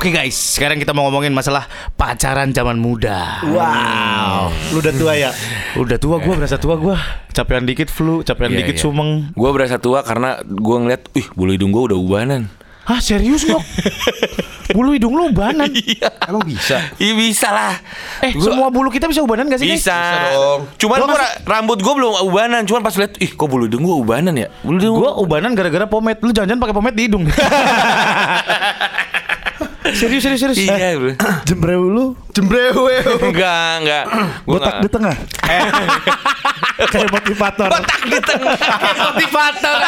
Oke guys, sekarang kita mau ngomongin masalah pacaran zaman muda. Wow. Lu udah tua ya? Udah tua gua, berasa tua gua. Capean dikit flu, capean Iya, dikit iya. sumeng. Gue berasa tua karena gue ngeliat, ih bulu hidung gue udah ubanan. Hah serius lo? bulu hidung lu ubanan? Emang bisa? Iya bisa lah. Eh Gua- semua bulu kita bisa ubanan gak sih guys? Bisa. dong. Cuman Gua gua masih- ra- rambut gue belum ubanan. Cuman pas lihat, ih kok bulu hidung gue ubanan ya? Bulu hidung Gua ubanan gara-gara pomade. Lu jangan-jangan pakai pomade di hidung. serius serius serius. Eh, Iya, bro. Jembreu lu Jembrewe. enggak, enggak. Gua botak enggak. di tengah. Kayak motivator. Botak di tengah. Motivator.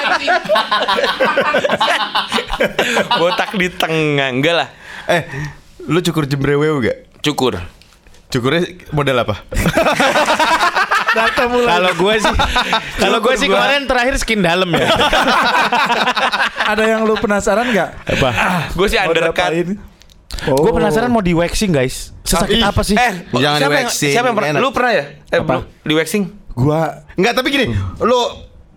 Botak di tengah. Enggak lah. Eh, lu cukur jembrewe gak? Cukur. Cukurnya model apa? Kalau gue sih, kalau gue sih kemarin terakhir skin dalam ya. Ada yang lu penasaran nggak? Apa? Gue sih undercut. Oh. Gue penasaran mau di waxing guys. Sesakit Ih, apa sih? Eh, Jangan siapa di yang- waxing, Siapa yang pernah? Lu pernah ya? Eh, Apa? lu di waxing? Gua Enggak, tapi gini, lu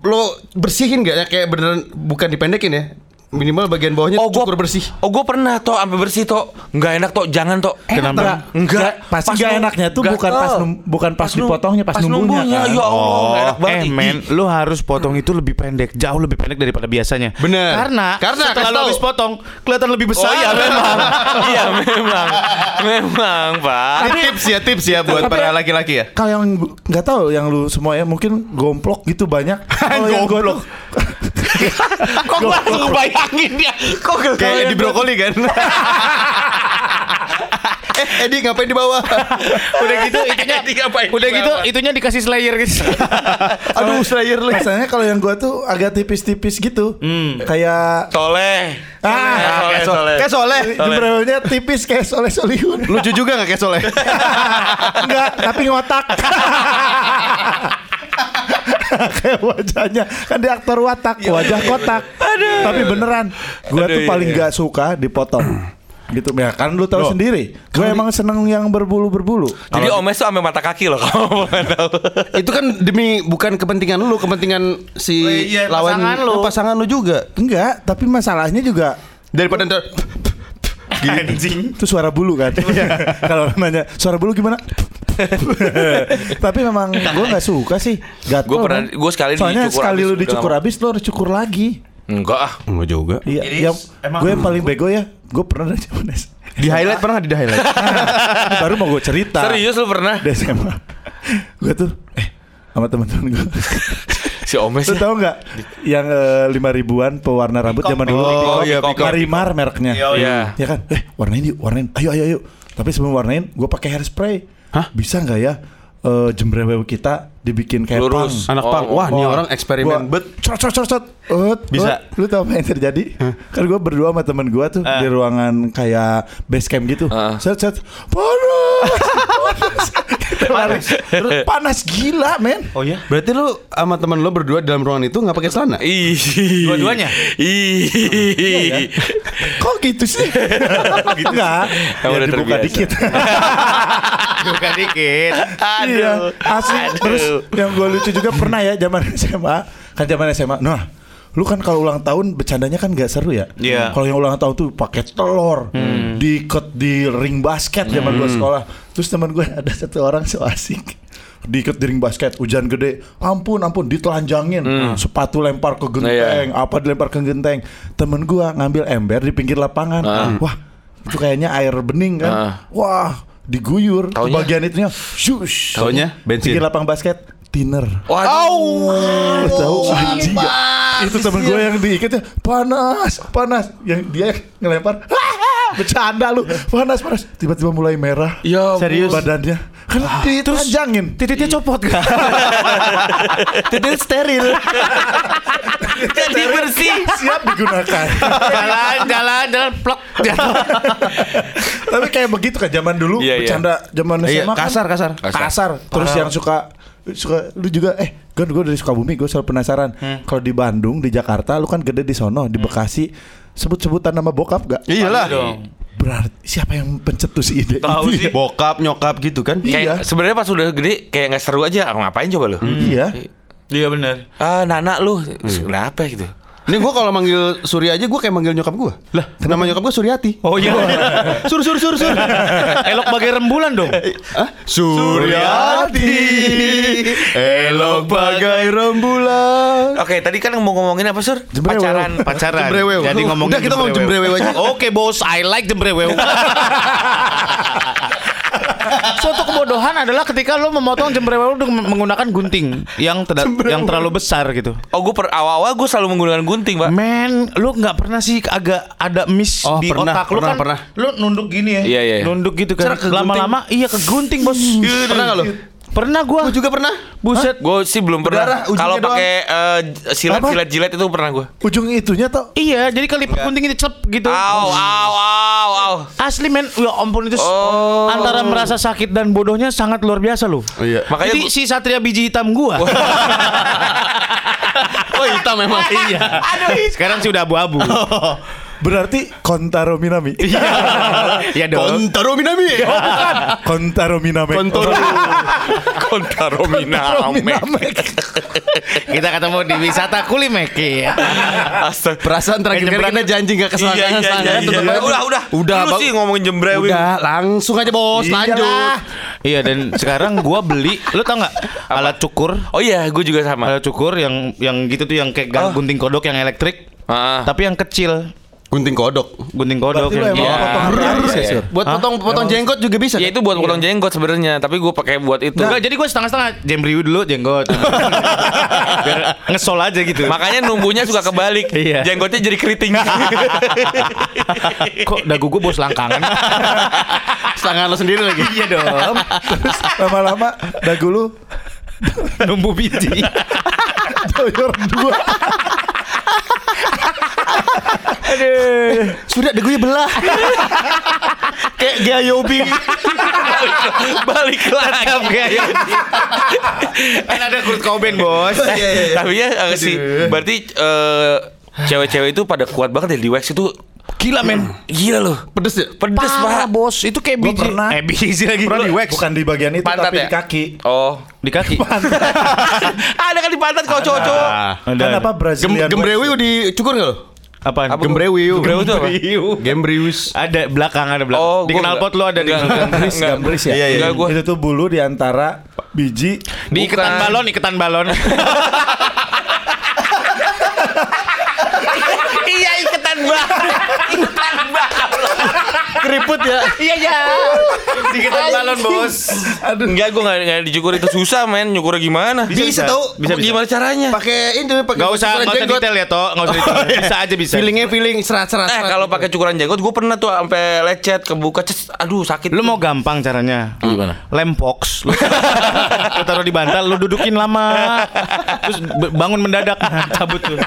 lu bersihin gak ya kayak beneran bukan dipendekin ya? Minimal bagian bawahnya Oh, gua cukur bersih. Oh, gue pernah toh sampai bersih toh. Enggak enak toh, jangan toh. Kenapa? Enggak. pasti Pas nggak enaknya tuh bukan pas oh. num- bukan pas nu- dipotongnya, pas numbuhnya, kan? Ya Allah, nggak enak banget. eh men, lu harus potong itu lebih pendek, jauh lebih pendek daripada biasanya. Bener. Karena, Karena, setelah lu habis potong, kelihatan lebih besar. Oh iya memang. iya memang. Memang, Pak. Ini tips ya, tips ya buat para laki-laki ya. Kalau yang nggak tahu yang lu semua ya mungkin gomplok gitu banyak. Gua Gomplok. Kok gua ngebayangin dia? Kok Kayak di brokoli kan. eh, Edi ngapain di bawah? udah gitu itunya udah gitu itunya dikasih slayer guys. Aduh, slayer lu. Masalahnya kalau yang gua tuh agak tipis-tipis gitu. Kayak Toleh. ah, Soleh, Kayak so- soleh. kayak soleh. jembreunya tipis kayak soleh solihun. Lucu juga gak kayak soleh? Enggak, tapi ngotak. kayak wajahnya kan dia aktor watak, wajah kotak. Tapi beneran, gua Aduh, tuh iya, paling iya. nggak suka dipotong. gitu ya kan lu tahu sendiri gue emang seneng yang berbulu berbulu Jadi omes tuh sampai mata kaki loh kalau mau tahu. Itu kan demi bukan kepentingan lu, kepentingan si Oh, iya, lawan pasangan lu. pasangan lu juga. enggak tapi masalahnya juga Daripada ntar Anjing. itu suara bulu kan kalau nanya suara bulu gimana tapi memang gue nggak suka sih gatel Gua pernah- kan. gua sekali soalnya dicukur sekali habis, lu dicukur habis lu harus cukur lagi Enggak ah. Enggak juga. iya. Emang- gue yang paling bego ya gue pernah dari zaman Di highlight pernah di highlight. Baru mau gue cerita Serius lu pernah? di SMA gue tuh eh sama teman-teman gue Si omes Lu ya. tau nggak yang eh, lima ribuan pewarna rambut zaman dulu? Oh, iya. Marimar mereknya. Iya. Ya kan? Eh, warnain yuk, warnain. Ayo, ayo, ayo. Tapi sebelum warnain, gue pakai hairspray. Hah? Bisa nggak ya eh jembrewe kita dibikin kayak Lurus. pang? Anak Oh, pang. Wah, nih Wah, orang eksperimen bet. Cot, cot, cot, cot. Ut, Bisa. ut. Lu tau apa yang terjadi? Kan gue berdua sama temen gue tuh di ruangan kayak base camp gitu. Ah. Set, set. Panas. panas. Panas gila, men. Oh ya? Berarti lu sama teman lu berdua dalam ruangan itu nggak pakai celana? Ih. Dua-duanya? Ih. Kok gitu sih? gitu Enggak. Kamu Ya, udah dibuka terbiasa. dikit. Bukan dikit. Iya, asli. Aduh. Terus yang gue lucu juga pernah ya zaman SMA, kan zaman SMA. Nah, lu kan kalau ulang tahun bercandanya kan gak seru ya. Iya. Kalau yang ulang tahun tuh pakai telur, diikat di ring basket zaman gue sekolah. Terus teman gue ada satu orang so asik. Diikat di ring basket, hujan gede, ampun ampun, ditelanjangin, sepatu lempar ke genteng, apa dilempar ke genteng. Temen gue ngambil ember di pinggir lapangan, wah itu kayaknya air bening kan, Ah. wah diguyur, Taunya? bagian itunya, shush, Taunya? Bensin. pinggir lapang basket, thinner. Tahu anjing. Nggak? Itu temen gue yang diikatnya panas, panas. Yang dia ngelempar, bercanda lu, panas, panas. Tiba-tiba mulai merah. Ya Serius? Badannya kan ditelanjangin. Titiknya copot gak? Titik steril. Jadi bersih. Siap digunakan. jalan, jalan, jalan, plok. jatuh. Tapi kayak begitu kan zaman dulu Iya, iya. bercanda zaman Iya, SMA kan kasar, kasar. kasar. Terus yang suka suka lu juga eh kan gue dari Sukabumi gue selalu penasaran kalau di Bandung di Jakarta lu kan gede di sono di Bekasi sebut-sebutan nama bokap gak? Iyalah. dong. Berarti siapa yang pencetus ide Tahu itu sih. Bokap, nyokap gitu kan? Kayak sebenarnya pas udah gede kayak nggak seru aja. Ngapain coba lu? Iya. Iya benar. Ah, Nana lu. Kenapa gitu? Ini gue kalau manggil Surya aja gue kayak manggil nyokap gue. Lah, nama nyokap gue Suryati. Oh iya. Sur sur sur sur. Elok bagai rembulan dong. Hah? Suryati. Elok bagai rembulan. Oke, tadi kan mau ngomongin apa, Sur? Jembrewel. Pacaran. Pacaran. Jembrewel. Jadi ngomongin Udah, kita ngomong jembrewel aja. Oke, bos. I like jembrewel. Kebodohan adalah ketika lo memotong jembrewel dengan menggunakan gunting yang tidak yang terlalu besar gitu. Oh, gue per awal-awal gue selalu menggunakan gunting, Pak. Men, lu nggak pernah sih agak ada miss Oh, di pernah, otak lu pernah, kan? pernah. Lu nunduk gini ya? Iya, iya. Nunduk gitu kan. Lama-lama iya ke gunting, Bos. Pernah nggak lo? Pernah gua. Gue juga pernah. Buset. Gue sih belum Berdarah, pernah. Kalau pakai eh, silat-silat jilet itu pernah gue. Ujung itunya tuh Iya, jadi kali gunting ini cep gitu. Au, au, au, au. Asli men, ya ampun itu Oh. antara merasa sakit dan bodohnya sangat luar biasa loh. Oh, iya. Makanya Jadi gua- si Satria biji hitam gua. Oh hitam memang. iya. Aduh, sekarang sih udah abu-abu. Berarti Kontaro Minami Iya dong. Kontaro Minami. Kontaro Minami Kontaro. Kontaro Miname. Kita ketemu di wisata Kulimek ya. Astaga. Perasaan terakhir kali kita janji gak kesalahan Iya, iya, iya, iya. Udah, udah. Udah, Lu sih ngomongin jembrewing. Udah, langsung aja bos, lanjut. Iya dan sekarang gua beli, lu tau nggak alat cukur? Oh iya, gue juga sama. Alat cukur yang yang gitu tuh yang kayak Oh. gunting kodok yang elektrik, Ah. tapi yang kecil. Gunting kodok. Gunting kodok Berarti yang iya. potong ya Sur? Buat potong potong jenggot juga bisa. Ya kan? itu buat potong jenggot sebenarnya, tapi gue pakai buat itu. Enggak, jadi gue setengah-setengah jembriu dulu jenggot. Biar ngesol aja gitu. Makanya numbuhnya suka kebalik. Iya. Jenggotnya jadi keriting. Kok dagu gue bos langkangan? Tangan lo sendiri lagi. iya dong. Terus lama-lama dagu lu Numbu biji. doyor dua Sudah dagunya belah. Kayak Gayobi. Balik lagi. kan ada Kurt Cobain bos. Tapi ya eh, sih berarti eh, cewek-cewek itu pada kuat banget ya di wax itu Gila men. gila loh. Pedes ya? Pedes Parah pak. bos. Itu kayak Gua biji. pernah. Eh biji lagi. Pernah di wax Bukan di bagian itu Pantat tapi ya? di kaki Oh. Di kaki. Ada kan di pantat kau cowok. Kan apa Gem Brazilian Gembrewi wax? dicukur nggak lo? Apaan? Apa? Gembrewi. Gembrewi itu apa? Gembriwis. Ada belakang ada belakang. Oh, di gua knalpot lu ada di. Gambris, gambris ya? Iya, iya. Enggak, gua- Itu tuh bulu di antara biji Di iketan Bukan. balon, iketan balon. iya iketan balon. Iketan balon. Keriput ya. Iya ya. Di iketan balon bos. Enggak, gue nggak nggak dicukur itu susah men. Nyukurnya gimana? Bisa, tahu. Bisa, bisa. Gimana caranya? Pakai ini pakai Gak usah, cukuran gak usah jenggot. detail ya toh, gak usah detail. Bisa aja bisa. Feelingnya feeling serat serat. Eh kalau pakai cukuran jenggot gue pernah tuh sampai lecet kebuka ces aduh sakit Lu mau gampang caranya Gimana? Lempox Lu, taruh di bantal Lu dudukin lama Terus bangun mendadak Cabut tuh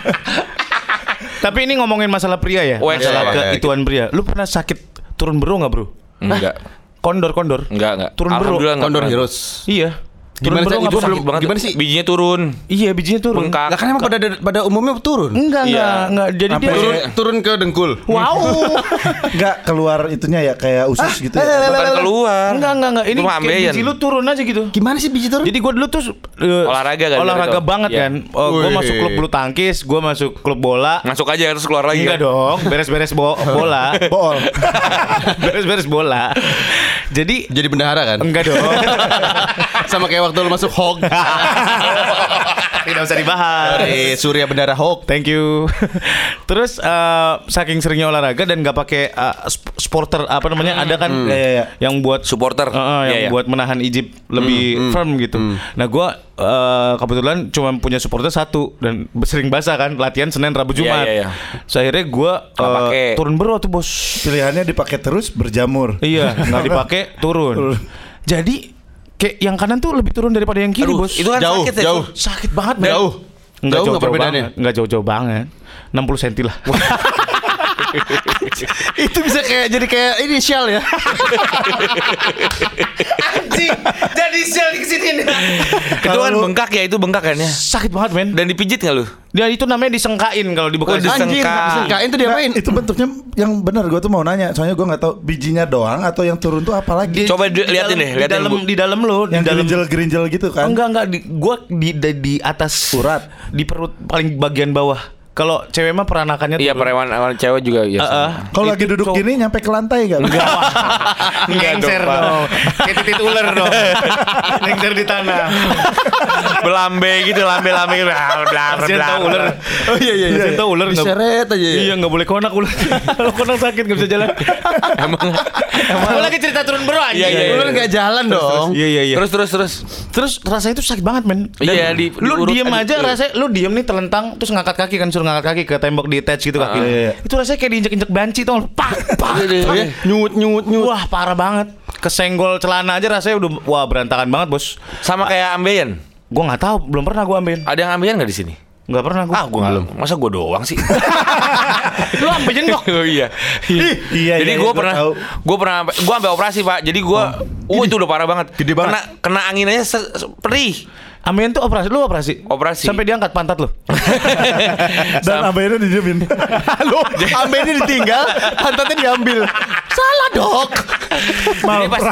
Tapi ini ngomongin masalah pria ya? Wax Masalah ya, keituan pria. Lu pernah sakit turun bero gak bro? enggak. Kondor kondor? Enggak enggak. Turun enggak Kondor. Heroes. Iya Turun Gimana sih? belum- banget Gimana sih? bijinya turun Iya bijinya turun bengkak Lah kan emang pada pada umumnya turun. Enggak Iya. enggak enggak Jadi dia Turun turun ke dengkul. Wow Enggak keluar itunya ya kayak usus gitu ya bukan keluar Enggak enggak enggak Ini kayak biji lu turun aja gitu Gimana sih biji turun? Jadi gue dulu tuh eh, Olahraga kan, olahraga banget Iya. kan. Oh, gue Wih. masuk klub bulu tangkis, gue masuk klub bola. masuk aja terus keluar lagi Enggak kan? dong, beres-beres bo- bola. Bool beres-beres bola. Jadi Jadi bendahara kan? enggak dong. Sama kayak waktu lu masuk hog. Tidak usah dibahas. Dari Surya Bendara Hog. Thank you. Terus eh, saking seringnya olahraga dan nggak pakai sp- sporter apa namanya ada kan Iya, iya, iya. yang buat Supporter. Eh, yang Iya, iya. buat menahan Egypt lebih firm gitu. Nah gua eh, kebetulan cuma punya supporter satu dan sering basah kan latihan Senin Rabu Jumat. iya, iya. So, akhirnya gua eh, pakai. turun bero tuh bos. Pilihannya dipakai terus berjamur Iya nggak dipakai turun. Jadi kayak yang kanan tuh lebih turun daripada yang kiri Aduh, bos. itu kan Jauh, sakit ya jauh. tuh. sakit banget men. Jauh. Enggak Jauh nggak jauh-jauh perbedaannya? banget. Enggak jauh-jauh banget. 60 cm lah. Itu bisa kayak jadi kayak inisial ya. Anjing, jadi sel di sini nih. Itu kan bengkak ya, itu bengkak kan ya. Sakit banget men. Dan dipijit nggak lu? Dia itu namanya disengkain kalau di Bekasi. Oh, disengka. Anjir, disengkain tuh diapain? Itu bentuknya yang benar gue tuh mau nanya Soalnya gue gak tahu bijinya doang atau yang turun tuh apa lagi Coba di- liatin dalam- deh, di liatin, dalam Bu. di dalam lo, di dalam gerinjel-gerinjel gitu kan Enggak enggak di gua di di, di atas Urat. di perut paling bagian bawah Kalau cewek mah peranakannya Iya perewan cewek juga ya. Heeh. Kalau lagi duduk gini nyampe ke lantai gak? Enggak. Ngengser dong. Kayak titit ular dong. Ngengser di tanah. Belambe gitu, lambe-lambe gitu. Blar, blar, ular. Oh iya iya. Kasian tau ular nggak- Diseret aja ya. Iya nggak boleh konak ular. Kalau konak sakit nggak bisa jalan. Emang Emang lagi cerita turun bro anjing. Iya, iya, iya. Ular nggak jalan dong. Iya iya iya. Terus terus terus. Terus rasanya itu sakit banget men Iya, di- Lu diem aja. aja rasanya Lu diem nih telentang Terus ngangkat kaki kan Suruh ngangkat kaki ke tembok di attach gitu kaki iya, iya. Itu rasanya kayak diinjek-injek banci nggak? Pak pak Iya, iya. Nyut nyut nyut. Wah parah banget Kesenggol celana aja rasanya udah Wah berantakan banget bos Sama kayak ambeien. Gue nggak tahu Belum pernah gue ambeien Ada yang ambeien nggak di sini? Nggak pernah gue Ah, gue belum. Masa gue doang sih? Lu ambeien kok oh iya. Iya, Jadi iya, gue gua pernah, tahu. gue pernah, gue sampai operasi pak. Jadi gue, oh itu udah parah banget. Gede banget. Kena, kena angin aja perih. Ambeien tuh operasi Lu operasi Operasi. Sampai diangkat pantat lu Dan abaynya didiemin. Lu ambil ini ditinggal, pantatnya diambil. Salah dok. Jadi pas,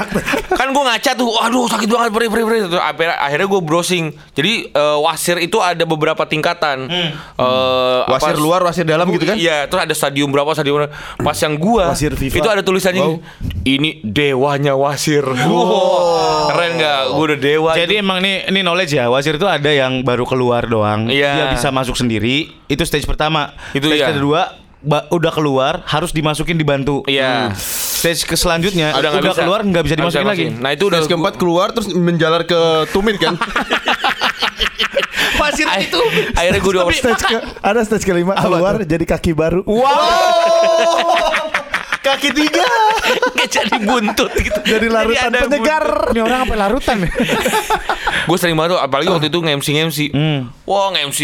kan gue ngaca tuh, aduh sakit banget perih perih perih. Terus akhirnya, gue browsing. Jadi eh, wasir itu ada beberapa tingkatan. Eh, apa- Wasir luar, wasir dalam gitu kan? Iya, terus ada stadium berapa stadium berapa. Pas yang gua Wasir FIFA. itu ada tulisannya Wow. ini dewanya wasir. Wow. Keren nggak? Gue udah dewa. Jadi itu. emang nih ini knowledge ya Wasir itu ada yang baru keluar doang Iya. Dia bisa masuk sendiri Itu stage pertama Itu Stage iya. kedua ba- Udah keluar Harus dimasukin dibantu Iya. Stage ke selanjutnya Udah Udah, nggak bisa. keluar nggak bisa dimasukin lagi Nah itu udah Stage keempat keluar terus menjalar ke tumit kan? Wasir Ay- akhirnya gue udah stage ke, ada stage kelima keluar jadi kaki baru. Kaki tiga. Kayak jadi buntut gitu. Jadi larutan ada penyegar. Ini orang apa larutan ya Gue sering banget tuh, apalagi waktu itu nge-MC nge-MC. Hmm. Wah nge-MC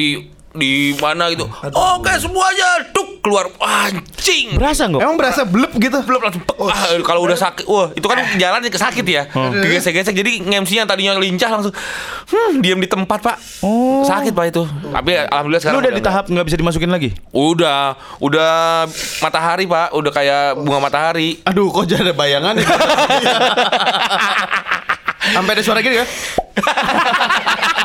di mana gitu. Oke semuanya tuk keluar anjing. Berasa nggak? Emang berasa blep gitu? belum langsung pek. ah, kalau udah sakit wah itu kan jalan ke sakit ya kegesek-gesek jadi nge-MC yang tadinya lincah langsung hmm, diam di tempat pak Oh. sakit pak itu tapi alhamdulillah Lu sekarang udah di tahap nggak bisa dimasukin lagi? udah udah matahari pak udah kayak bunga matahari Aduh, kok jadi ada bayangan ya? Sampai ada suara gini kan?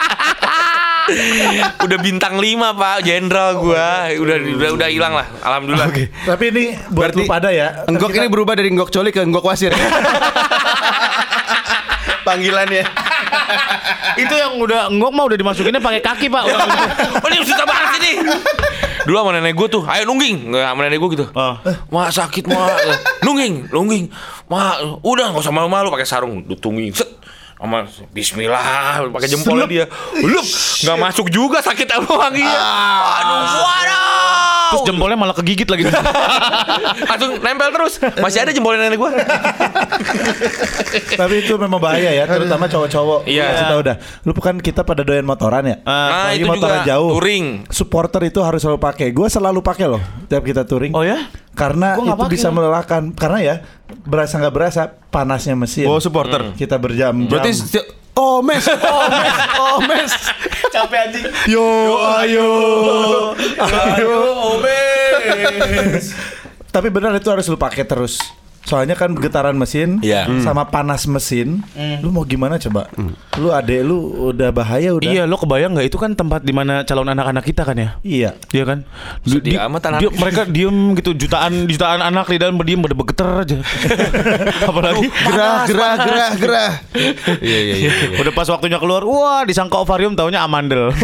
udah bintang 5 pak jenderal gua udah udah udah hilang lah alhamdulillah Tapi ini buat Berarti lu pada ya. Enggok ini berubah dari enggok coli ke enggok wasir. Panggilannya. Itu yang udah enggok mah udah dimasukinnya pakai kaki pak. Udah, oh ini susah banget ini dulu sama nenek gue tuh ayo nungging nggak sama nenek gue gitu Oh. mak sakit mak nungging nungging mak udah nggak usah malu-malu pakai sarung tungging set sama Bismillah pakai jempolnya dia. Lup nggak masuk juga sakit apa wanginya aduh waduh Terus jempolnya malah kegigit lagi. langsung nempel terus masih ada jempolnya nenek gue Tapi itu memang bahaya ya, terutama cowok-cowok. Iya. Kasih tahu dah. Lu kan kita pada doyan motoran ya. nah Apalagi itu motoran juga jauh. touring Supporter itu harus selalu pakai. Gue selalu pakai loh tiap kita touring. Oh ya? Karena itu bisa melelahkan. Karena ya berasa nggak berasa panasnya mesin. Oh, supporter. Kita berjam-jam. Berarti Oh mes, oh mes, oh mes. Capek anjing. yo ayo. Ayo, Tapi benar itu harus lu pakai terus. Soalnya kan getaran mesin Iya. sama panas mesin, lu mau gimana coba? Lu adek lu udah bahaya udah. Iya, lo kebayang nggak itu kan tempat di mana calon anak-anak kita kan ya? Iya. Iya kan? Sedih Di- amat anak. dia- mereka diem gitu jutaan jutaan anak di dalam berdiem pada bergetar aja. Apalagi Gerah, gerah, gerah, gerah. Iya, iya, iya. udah pas waktunya keluar, wah disangka ovarium taunya amandel.